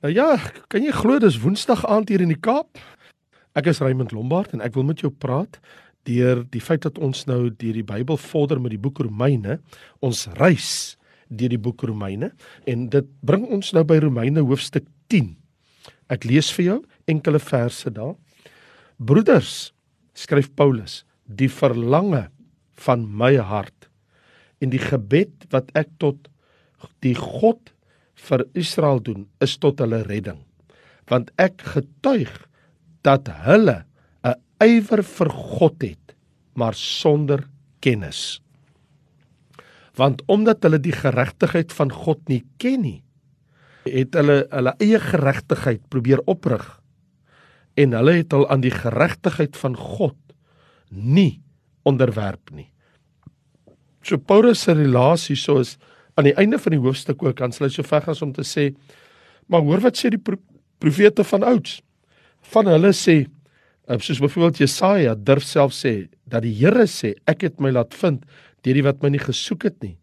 Nou ja, kan jy glo dis Woensdag aand hier in die Kaap? Ek is Raymond Lombard en ek wil met jou praat deur die feit dat ons nou deur die Bybel vorder met die boek Romeine. Ons reis deur die boek Romeine en dit bring ons nou by Romeine hoofstuk 10. Ek lees vir jou enkele verse daar. Broeders, skryf Paulus, die verlange van my hart en die gebed wat ek tot die God vir Israel doen is tot hulle redding. Want ek getuig dat hulle 'n ywer vir God het, maar sonder kennis. Want omdat hulle die geregtigheid van God nie ken nie, het hulle hulle eie geregtigheid probeer oprig en hulle het al aan die geregtigheid van God nie onderwerp nie. So Paulus se relasie soos aan die einde van die hoofstuk ook kan hulle so ver gaan om te sê maar hoor wat sê die pro profete van ouds? Van hulle sê eh, soos byvoorbeeld Jesaja durf self sê dat die Here sê ek het my laat vind deur die wat my nie gesoek het nie.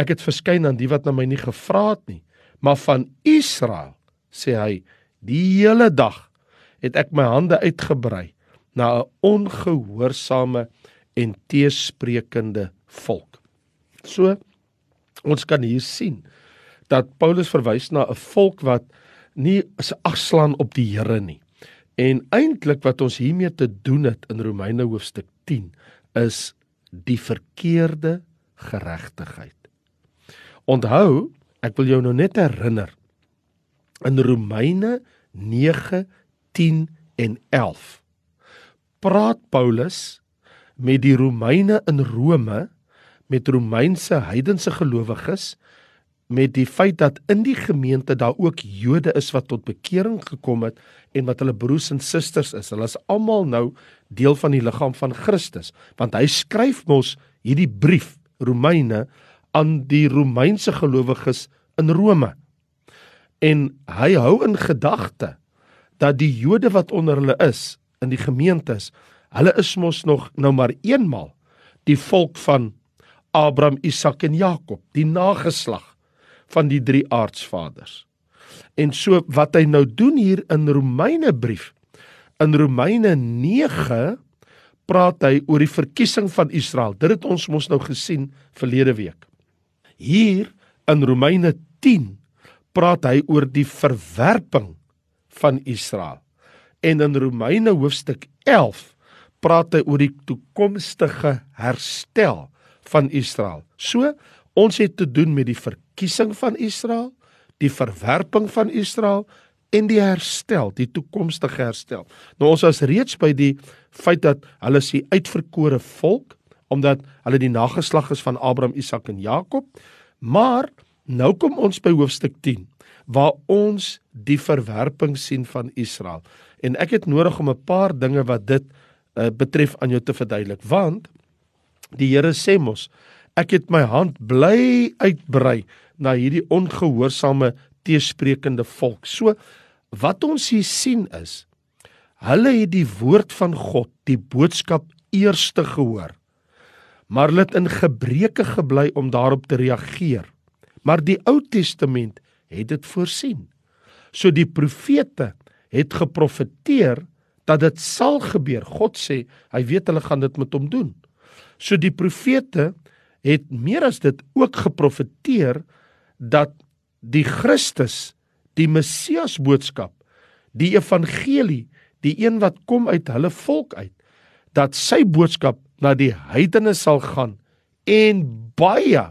Ek het verskyn aan die wat na my nie gevra het nie. Maar van Israel sê hy die hele dag het ek my hande uitgebrei na 'n ongehoorsame en teesprekende volk. So ons kan hier sien dat Paulus verwys na 'n volk wat nie se agslaan op die Here nie. En eintlik wat ons hiermee te doen het in Romeine hoofstuk 10 is die verkeerde geregtigheid. Onthou, ek wil jou nou net herinner in Romeine 9, 10 en 11 praat Paulus met die Romeine in Rome met Romeinse heidense gelowiges met die feit dat in die gemeente daar ook Jode is wat tot bekering gekom het en wat hulle broers en susters is. Hulle is almal nou deel van die liggaam van Christus, want hy skryf mos hierdie brief Romeine aan die Romeinse gelowiges in Rome. En hy hou in gedagte dat die Jode wat onder hulle is in die gemeentes, hulle is mos nog nou maar eenmal die volk van Abraham, Isak en Jakob, die nageslag van die drie aardsvaders. En so wat hy nou doen hier in Romeine brief, in Romeine 9 praat hy oor die verkiesing van Israel. Dit het ons mos nou gesien verlede week. Hier in Romeine 10 praat hy oor die verwerping van Israel. En in Romeine hoofstuk 11 praat hy oor die toekomstige herstel van Israel. So ons het te doen met die verkiesing van Israel, die verwerping van Israel en die herstel, die toekomstige herstel. Nou ons was reeds by die feit dat hulle se uitverkore volk omdat hulle die nageslag is van Abraham, Isak en Jakob. Maar nou kom ons by hoofstuk 10 waar ons die verwerping sien van Israel. En ek het nodig om 'n paar dinge wat dit uh, betref aan jou te verduidelik want Die Here sê mos, ek het my hand bly uitbrei na hierdie ongehoorsame teesprekende volk. So wat ons hier sien is hulle het die woord van God, die boodskap eerste gehoor. Maar hulle het in gebreke gebly om daarop te reageer. Maar die Ou Testament het dit voorsien. So die profete het geprofeteer dat dit sal gebeur. God sê, hy weet hulle gaan dit met hom doen. So die profete het meer as dit ook geprofeteer dat die Christus, die Messias boodskap, die evangelie, die een wat kom uit hulle volk uit, dat sy boodskap na die heidene sal gaan en baie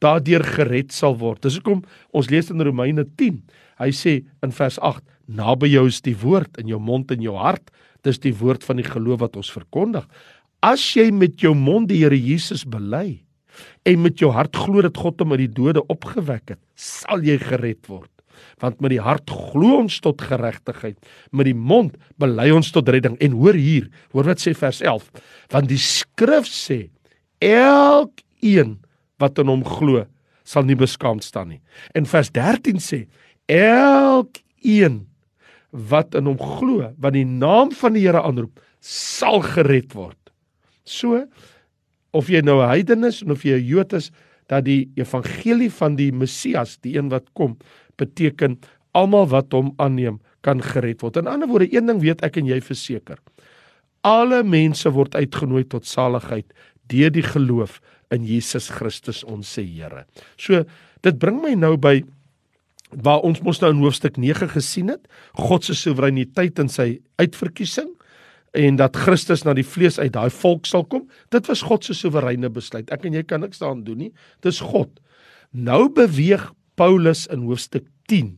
daardeur gered sal word. Dis hoekom ons lees in Romeine 10. Hy sê in vers 8: Naby jou is die woord in jou mond en jou hart. Dis die woord van die geloof wat ons verkondig. As jy met jou mond die Here Jesus bely en met jou hart glo dat God hom uit die dode opgewek het, sal jy gered word. Want met die hart glo ons tot geregtigheid, met die mond bely ons tot redding. En hoor hier, hoor wat sê vers 11, want die skrif sê elkeen wat in hom glo sal nie beskaamd staan nie. En vers 13 sê elkeen wat in hom glo, wat die naam van die Here aanroep, sal gered word. So of jy nou 'n heiden is of jy 'n Jood is, dat die evangelie van die Messias, die een wat kom, beteken almal wat hom aanneem kan gered word. In ander woorde, een ding weet ek en jy verseker. Alle mense word uitgenooi tot saligheid deur die geloof in Jesus Christus ons se Here. So, dit bring my nou by waar ons mos nou in hoofstuk 9 gesien het, God se soewereiniteit in sy uitverkiesing en dat Christus na die vlees uit daai volk sal kom. Dit was God se soewereine besluit. Ek en jy kan niks daaraan doen nie. Dis God. Nou beweeg Paulus in hoofstuk 10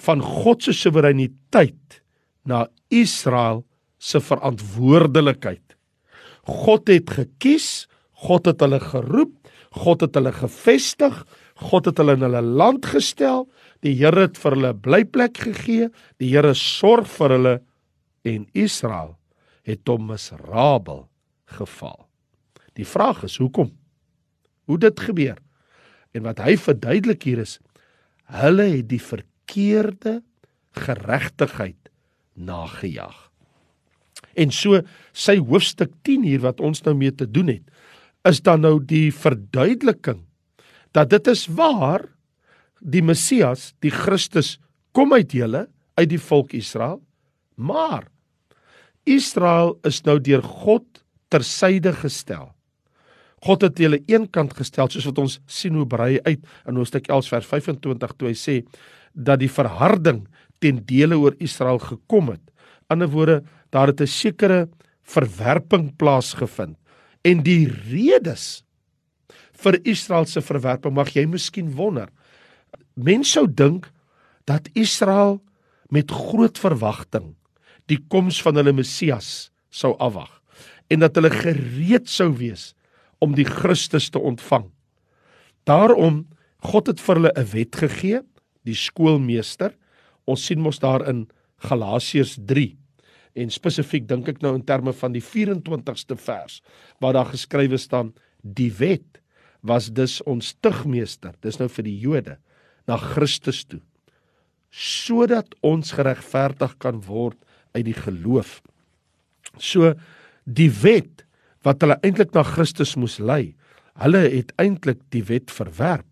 van God se soewereiniteit na Israel se verantwoordelikheid. God het gekies, God het hulle geroep, God het hulle gevestig, God het hulle in hulle land gestel. Die Here het vir hulle blyplek gegee. Die Here sorg vir hulle en Israel het hom miserabel geval. Die vraag is hoekom? Hoe dit gebeur? En wat hy verduidelik hier is, hulle het die verkeerde geregtigheid nagejaag. En so sy hoofstuk 10 hier wat ons nou mee te doen het, is dan nou die verduideliking dat dit is waar die Messias, die Christus kom uit julle, uit die volk Israel, maar Israel is nou deur God tersyde gestel. God het hulle eenkant gestel soos wat ons sien hoe brei uit in Hoofstuk 11 vers 25 toe hy sê dat die verharding ten dele oor Israel gekom het. Ander woorde, daar het 'n sekere verwerping plaasgevind en die redes vir Israel se verwerping mag jy miskien wonder. Mense sou dink dat Israel met groot verwagting die koms van hulle Messias sou afwag en dat hulle gereed sou wees om die Christus te ontvang. Daarom God het vir hulle 'n wet gegee, die skoolmeester. Ons sien mos daar in Galasiërs 3 en spesifiek dink ek nou in terme van die 24ste vers waar daar geskrywe staan die wet was dus ons tugmeester dis nou vir die Jode na Christus toe sodat ons geregverdig kan word uit die geloof. So die wet wat hulle eintlik na Christus moes lei, hulle het eintlik die wet verwerp.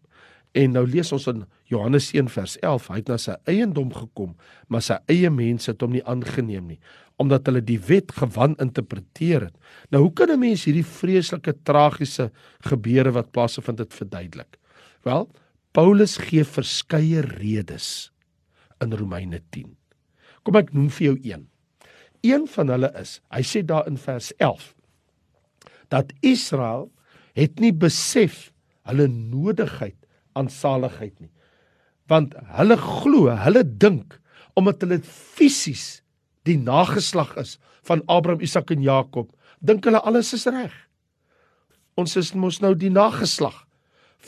En nou lees ons in Johannes 1 vers 11, hy het na sy eiendom gekom, maar sy eie mense het hom nie aangeneem nie, omdat hulle die wet gewan interpreteer het. Nou hoe kan 'n mens hierdie vreeslike tragiese gebeure wat plaasgevind het verduidelik? Wel, Paulus gee verskeie redes in Romeine 10. Kom ek noem vir jou een. Een van hulle is, hy sê daar in vers 11 dat Israel het nie besef hulle nodigheid aan saligheid nie. Want hulle glo, hulle dink omdat hulle fisies die nageslag is van Abraham, Isak en Jakob, dink hulle alles is reg. Ons is mos nou die nageslag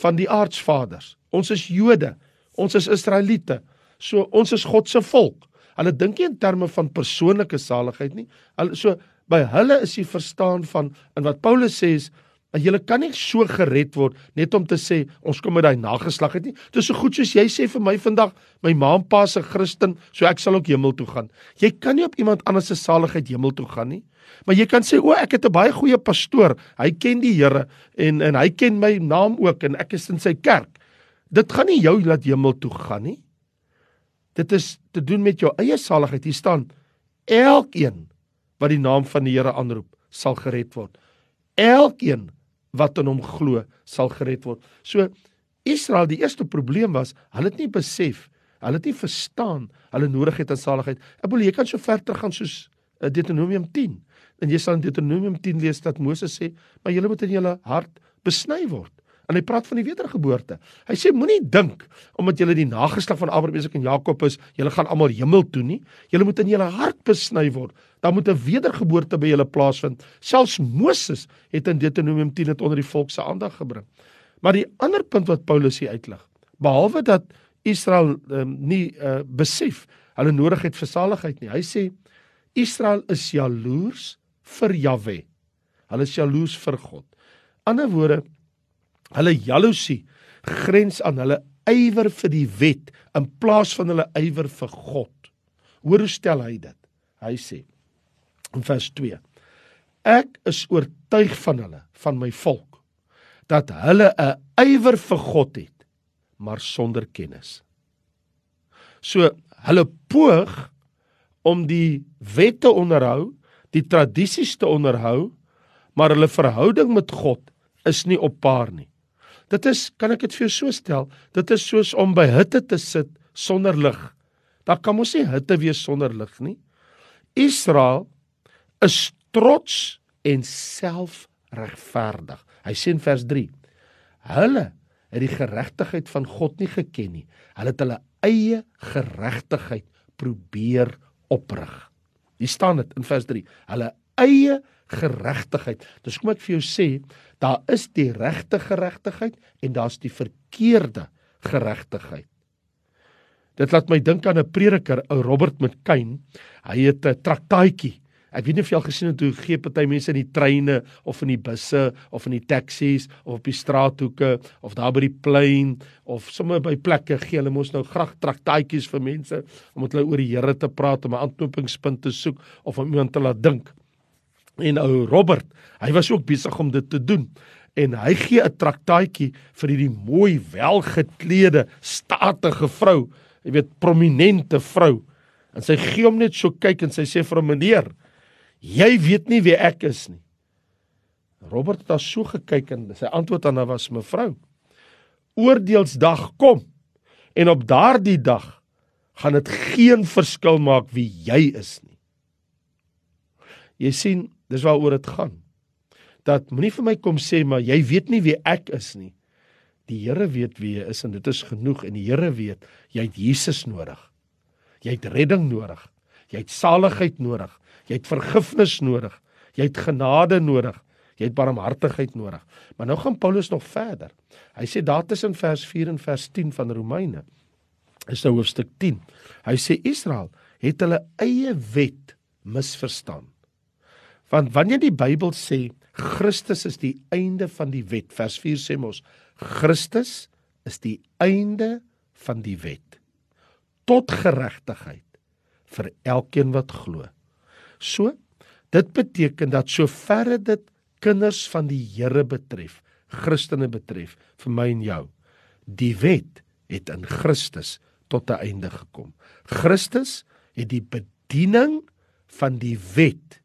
van die aardsvaders. Ons is Jode, ons is Israeliete. So ons is God se volk. Hulle dink nie in terme van persoonlike saligheid nie. Hulle so by hulle is die verstaan van in wat Paulus sê is jy kan nie so gered word net om te sê ons kom met daai nageslag het nie. Dit is so goed soos jy sê vir my vandag, my ma en pa se Christen, so ek sal ook hemel toe gaan. Jy kan nie op iemand anders se saligheid hemel toe gaan nie. Maar jy kan sê o, ek het 'n baie goeie pastoor. Hy ken die Here en en hy ken my naam ook en ek is in sy kerk. Dit gaan nie jou laat hemel toe gaan nie. Dit is te doen met jou eie saligheid. Hier staan elkeen wat die naam van die Here aanroep, sal gered word. Elkeen wat in hom glo, sal gered word. So Israel, die eerste probleem was, hulle het nie besef, hulle het nie verstaan hulle nodigheid aan saligheid. Ek bedoel jy kan so ver teruggaan soos uh, Deuteronomium 10. En jy sal in Deuteronomium 10 lees dat Moses sê, "Maar julle moet in julle hart besny word." En hy praat van die wedergeboorte. Hy sê moenie dink omdat jy die nageslag van Abraham, Isak en Jakob is, jy gaan almal hemel toe nie. Jy moet in jou hart besny word. Daar moet 'n wedergeboorte by julle plaasvind. Selfs Moses het in Deuteronomium 10 dit onder die volk se aandag gebring. Maar die ander punt wat Paulus hier uitlig, behalwe dat Israel um, nie uh, besef hulle nodigheid vir saligheid nie. Hy sê Israel is jaloers vir Jahwe. Hulle is jaloers vir God. Ander woorde, Hulle jaloesie grens aan hulle ywer vir die wet in plaas van hulle ywer vir God. Hoor hoe stel hy dit? Hy sê in vers 2: Ek is oortuig van hulle, van my volk, dat hulle 'n ywer vir God het, maar sonder kennis. So hulle poog om die wette onderhou, die tradisies te onderhou, maar hulle verhouding met God is nie op paar nie. Dit is, kan ek dit vir jou so stel, dit is soos om by hitte te sit sonder lig. Daar kan mos nie hitte wees sonder lig nie. Israel is trots en selfregverdig. Hy sê in vers 3: Hulle het die geregtigheid van God nie geken nie. Hulle het hulle eie geregtigheid probeer oprig. Hier staan dit in vers 3. Hulle eie geregtigheid. Dis kom ek vir jou sê, daar is die regte geregtigheid en daar's die verkeerde geregtigheid. Dit laat my dink aan 'n prediker, ou Robert McCain. Hy het 'n traktaatjie Ek weet nie of jy al gesien het hoe gee party mense in die treine of in die busse of in die taksies of op die straathoeke of daar by die plein of sommer by plekke gee hulle mos nou graag traktaatjies vir mense om met hulle oor die Here te praat om 'n aanknopingspunt te soek of om iemand te laat dink. En ou Robert, hy was ook besig om dit te doen en hy gee 'n traktaatjie vir hierdie mooi welgeklede statige vrou, jy weet prominente vrou. En sy gee hom net so kyk en sy sê vir hom meneer Jy weet nie wie ek is nie. Robert het daar so gekyk en sy antwoord aan haar was mevrou. Oordeelsdag kom en op daardie dag gaan dit geen verskil maak wie jy is nie. Jy sien, dis waaroor dit gaan. Dat moenie vir my kom sê maar jy weet nie wie ek is nie. Die Here weet wie jy is en dit is genoeg en die Here weet jy het Jesus nodig. Jy het redding nodig. Jy het saligheid nodig. Jy het vergifnis nodig. Jy het genade nodig. Jy het barmhartigheid nodig. Maar nou gaan Paulus nog verder. Hy sê daar tussen vers 4 en vers 10 van Romeine is nou hoofstuk 10. Hy sê Israel het hulle eie wet misverstaan. Want wanneer die Bybel sê Christus is die einde van die wet, vers 4 sê mos Christus is die einde van die wet tot geregtigheid vir elkeen wat glo. So, dit beteken dat soverre dit kinders van die Here betref, Christene betref, vir my en jou, die wet het in Christus tot 'n einde gekom. Christus het die bediening van die wet,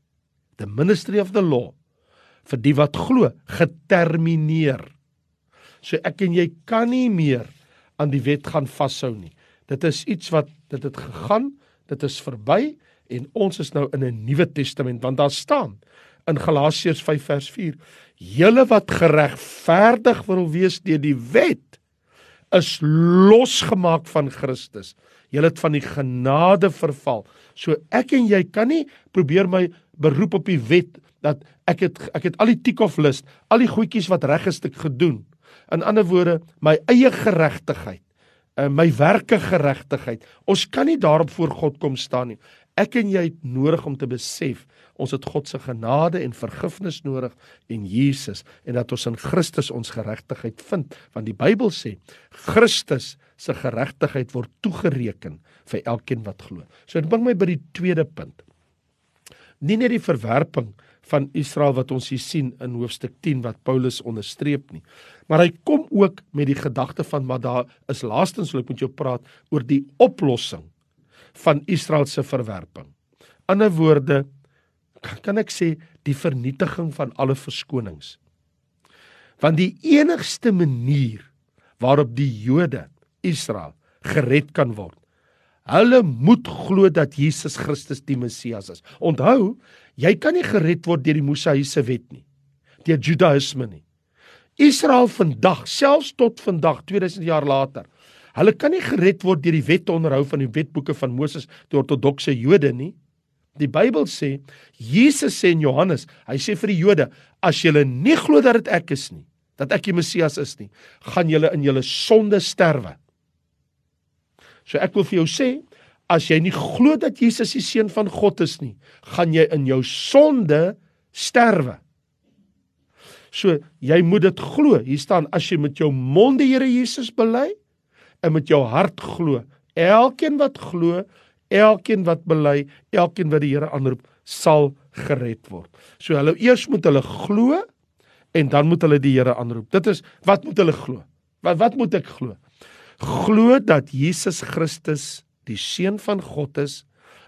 the ministry of the law, vir die wat glo, getermineer. So ek en jy kan nie meer aan die wet gaan vashou nie. Dit is iets wat dit het gegaan, dit is verby en ons is nou in 'n Nuwe Testament want daar staan in Galasiërs 5 vers 4 julle wat geregverdig wil wees deur die wet is losgemaak van Christus julle het van die genade verval so ek en jy kan nie probeer my beroep op die wet dat ek het ek het al die tick of list al die goedjies wat reg is gedoen in ander woorde my eie geregtigheid uh, my werke geregtigheid ons kan nie daarop voor God kom staan nie Ek en jy het nodig om te besef ons het God se genade en vergifnis nodig en Jesus en dat ons in Christus ons geregtigheid vind want die Bybel sê Christus se geregtigheid word toegereken vir elkeen wat glo. So dit bring my by die tweede punt. Nie net die verwerping van Israel wat ons hier sien in hoofstuk 10 wat Paulus onderstreep nie. Maar hy kom ook met die gedagte van maar daar is laastens wil ek met jou praat oor die oplossing van Israel se verwerping. Ander woorde kan ek sê die vernietiging van alle verskonings. Want die enigste manier waarop die Jode Israel gered kan word, hulle moet glo dat Jesus Christus die Messias is. Onthou, jy kan nie gered word deur die Mosaïese wet nie, deur Judaïsme nie. Israel vandag, selfs tot vandag 2000 jaar later, Hulle kan nie gered word deur die wette onderhou van die wetboeke van Moses deur ortodokse Jode nie. Die Bybel sê, Jesus sê in Johannes, hy sê vir die Jode, as julle nie glo dat dit ek is nie, dat ek die Messias is nie, gaan julle in julle sonde sterwe. So ek wil vir jou sê, as jy nie glo dat Jesus die seun van God is nie, gaan jy in jou sonde sterwe. So jy moet dit glo. Hier staan as jy met jou mond die Here Jesus bely en met jou hart glo. Elkeen wat glo, elkeen wat bely, elkeen wat die Here aanroep, sal gered word. So hulle eers moet hulle glo en dan moet hulle die Here aanroep. Dit is wat moet hulle glo? Wat wat moet ek glo? Glo dat Jesus Christus die seun van God is,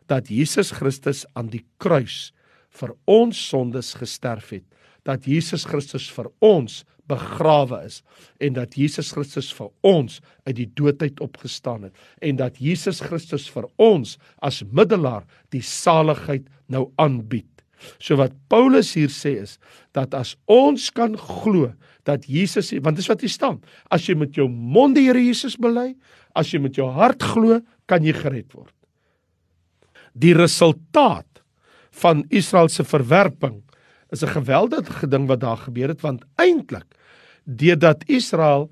dat Jesus Christus aan die kruis vir ons sondes gesterf het, dat Jesus Christus vir ons begrawe is en dat Jesus Christus vir ons uit die doodheid opgestaan het en dat Jesus Christus vir ons as middelaar die saligheid nou aanbied. So wat Paulus hier sê is dat as ons kan glo dat Jesus want dis wat hier staan, as jy met jou mond die Here Jesus bely, as jy met jou hart glo, kan jy gered word. Die resultaat van Israel se verwerping is 'n geweldige ding wat daar gebeur het want eintlik deurdat Israel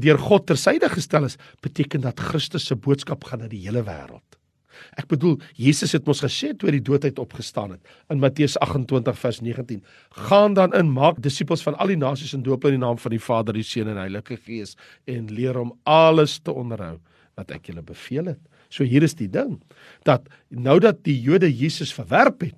deur God tersyde gestel is, beteken dat Christus se boodskap gaan na die hele wêreld. Ek bedoel, Jesus het mos gesê toe die doodheid opgestaan het in Matteus 28 vers 19: "Gaan dan in, maak disippels van al die nasies en doop hulle in die naam van die Vader, die Seun en die Heilige Gees en leer hom alles te onderhou wat ek julle beveel het." So hier is die ding dat nou dat die Jode Jesus verwerp het,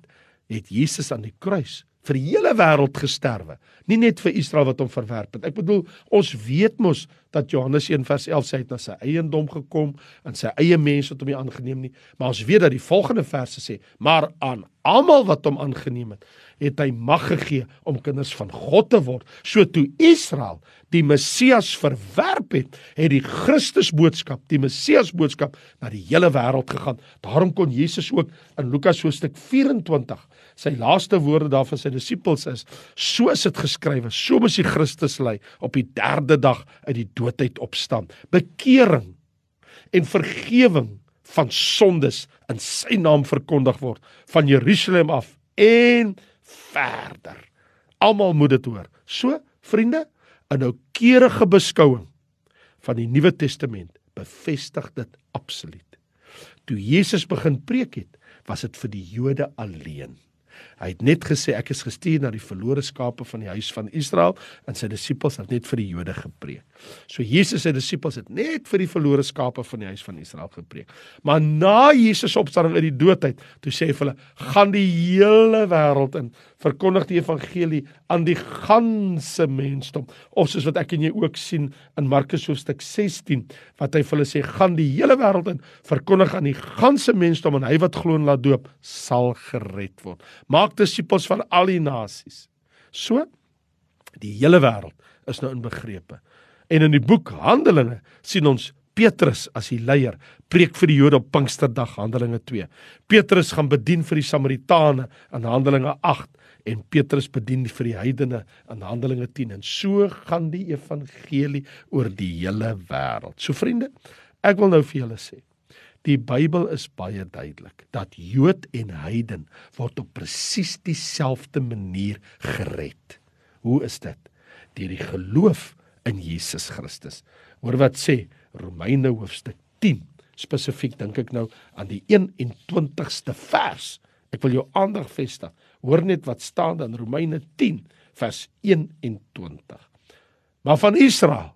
het Jesus aan die kruis vir die hele wêreld gesterwe, nie net vir Israel wat hom verwerp het. Ek bedoel, ons weet mos dat Johannes 1 vers 11 sê hy het na sy eiendom gekom en sy eie mense het hom nie aangeneem nie, maar ons weet dat die volgende verse sê, maar aan almal wat hom aangeneem het, het hy mag gegee om kinders van God te word. So toe Israel die Messias verwerp het, het die Christus boodskap, die Messias boodskap na die hele wêreld gegaan. Daarom kon Jesus ook in Lukas hoofstuk 24 sy laaste woorde daar vir sy disippels is: "So is dit geskrywe, so moes die Christus ly op die 3de dag uit die doodheid opstaan. Bekering en vergifnis van sondes in sy naam verkondig word van Jerusalem af en verder. Almal moet dit hoor. So, vriende, 'n noukeurige beskouing van die Nuwe Testament bevestig dit absoluut. Toe Jesus begin preek het, was dit vir die Jode alleen. Hy het net gesê ek is gestuur na die verlore skape van die huis van Israel en sy disippels het net vir die Jode gepreek. So Jesus se disippels het net vir die verlore skape van die huis van Israel gepreek. Maar na Jesus opstanding uit die doodheid, toe sê hy vir hulle, gaan die hele wêreld in verkondig die evangelie aan die ganse mensdom. Of soos wat ek en jy ook sien in Markus hoofstuk 16 wat hy vir hulle sê, gaan die hele wêreld in verkondig aan die ganse mensdom en hy wat glo en laat doop sal gered word. Maak disippels van al die nasies. So die hele wêreld is nou inbegrepe. En in die boek Handelinge sien ons Petrus as die leier preek vir die Jode op Pinksterdag Handelinge 2. Petrus gaan bedien vir die Samaritane in Handelinge 8 en Petrus bedien vir die heidene in Handelinge 10 en so gaan die evangelie oor die hele wêreld. So vriende, ek wil nou vir julle sê, die Bybel is baie duidelik dat Jood en heiden word op presies dieselfde manier gered. Hoe is dit? Deur die geloof in Jesus Christus. Hoor wat sê Romeine hoofstuk 10. Spesifiek dink ek nou aan die 21ste vers. Ek wil jou aandag vestig. Hoor net wat staan in Romeine 10 vers 21. Maar van Israel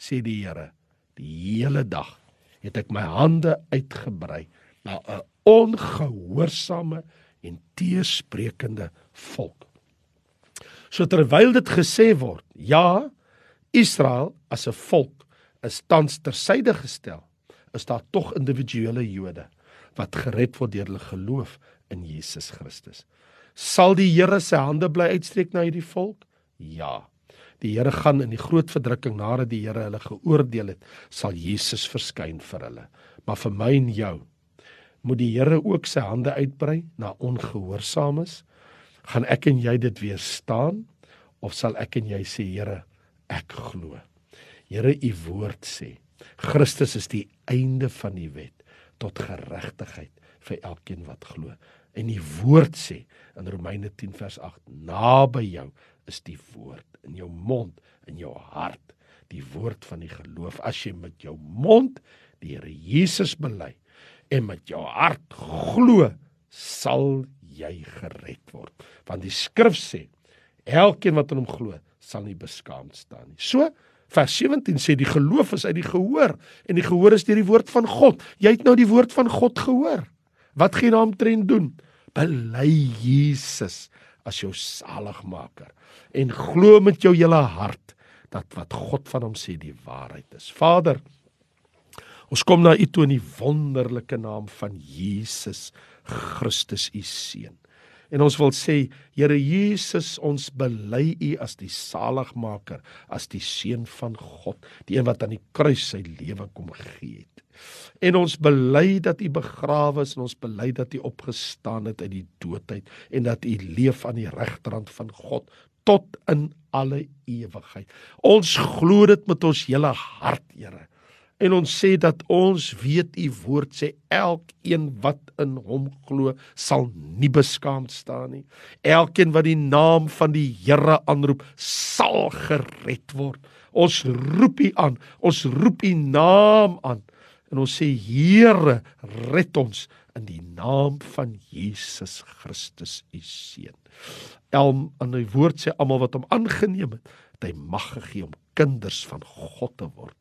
sê die Here, die hele dag het ek my hande uitgebrei na 'n ongehoorsame en teesprekende volk. So terwyl dit gesê word, ja, Israel as 'n volk is tans tersyde gestel, is daar tog individuele Jode wat gered word deur hulle geloof in Jesus Christus. Sal die Here sy hande bly uitstreek na hierdie volk? Ja. Die Here gaan in die groot verdrukking nadat die Here hulle geoordeel het, sal Jesus verskyn vir hulle. Maar vir my en jou moet die Here ook sy hande uitbrei na ongehoorsaames. Gaan ek en jy dit weerstaan of sal ek en jy sê Here, ek glo? Here u woord sê Christus is die einde van die wet tot geregtigheid vir elkeen wat glo. En die woord sê in Romeine 10 vers 8 naby jou is die woord in jou mond en jou hart die woord van die geloof as jy met jou mond die Here Jesus bely en met jou hart glo sal jy gered word want die skrif sê elkeen wat in hom glo sal nie beskaamd staan nie so Vers 17 sê die geloof is uit die gehoor en die gehoor is deur die woord van God. Jy het nou die woord van God gehoor. Wat gaan hom trend doen? Bely Jesus as jou saligmaker en glo met jou hele hart dat wat God van hom sê die waarheid is. Vader, Ons kom na U toe in die wonderlike naam van Jesus Christus, U seun. En ons wil sê, Here Jesus, ons bely U as die saligmaker, as die seun van God, die een wat aan die kruis sy lewe kom gee het. En ons bely dat U begrawe is en ons bely dat U opgestaan het uit die dood uit en dat U leef aan die regterhand van God tot in alle ewigheid. Ons glo dit met ons hele hart, Here. En ons sê dat ons weet u woord sê elkeen wat in hom glo sal nie beskaamd staan nie. Elkeen wat die naam van die Here aanroep sal gered word. Ons roep u aan. Ons roep u naam aan. En ons sê Here, red ons in die naam van Jesus Christus u seun. Elm aan die woord sê almal wat hom aangeneem het, het hy mag gegee om kinders van God te word.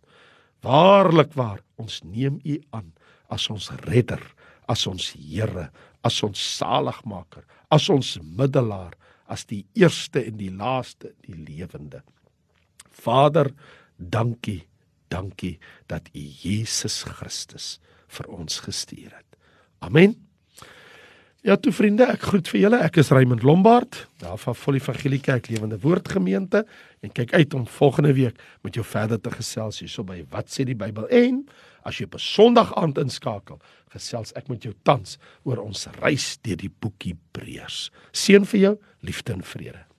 Waarlik waar, ons neem U aan as ons redder, as ons Here, as ons saligmaker, as ons middelaar, as die eerste en die laaste, die lewende. Vader, dankie, dankie dat U Jesus Christus vir ons gestuur het. Amen. Ja, toe vriende, ek groet vir julle. Ek is Raymond Lombard, daar van Volle Evangelie Kerk Lewende Woord Gemeente en kyk uit om volgende week met jou verder te gesels hierso by Wat sê die Bybel en as jy op 'n Sondag aand inskakel, gesels ek met jou tans oor ons reis deur die boek Hebreërs. Seën vir jou, liefde en vrede.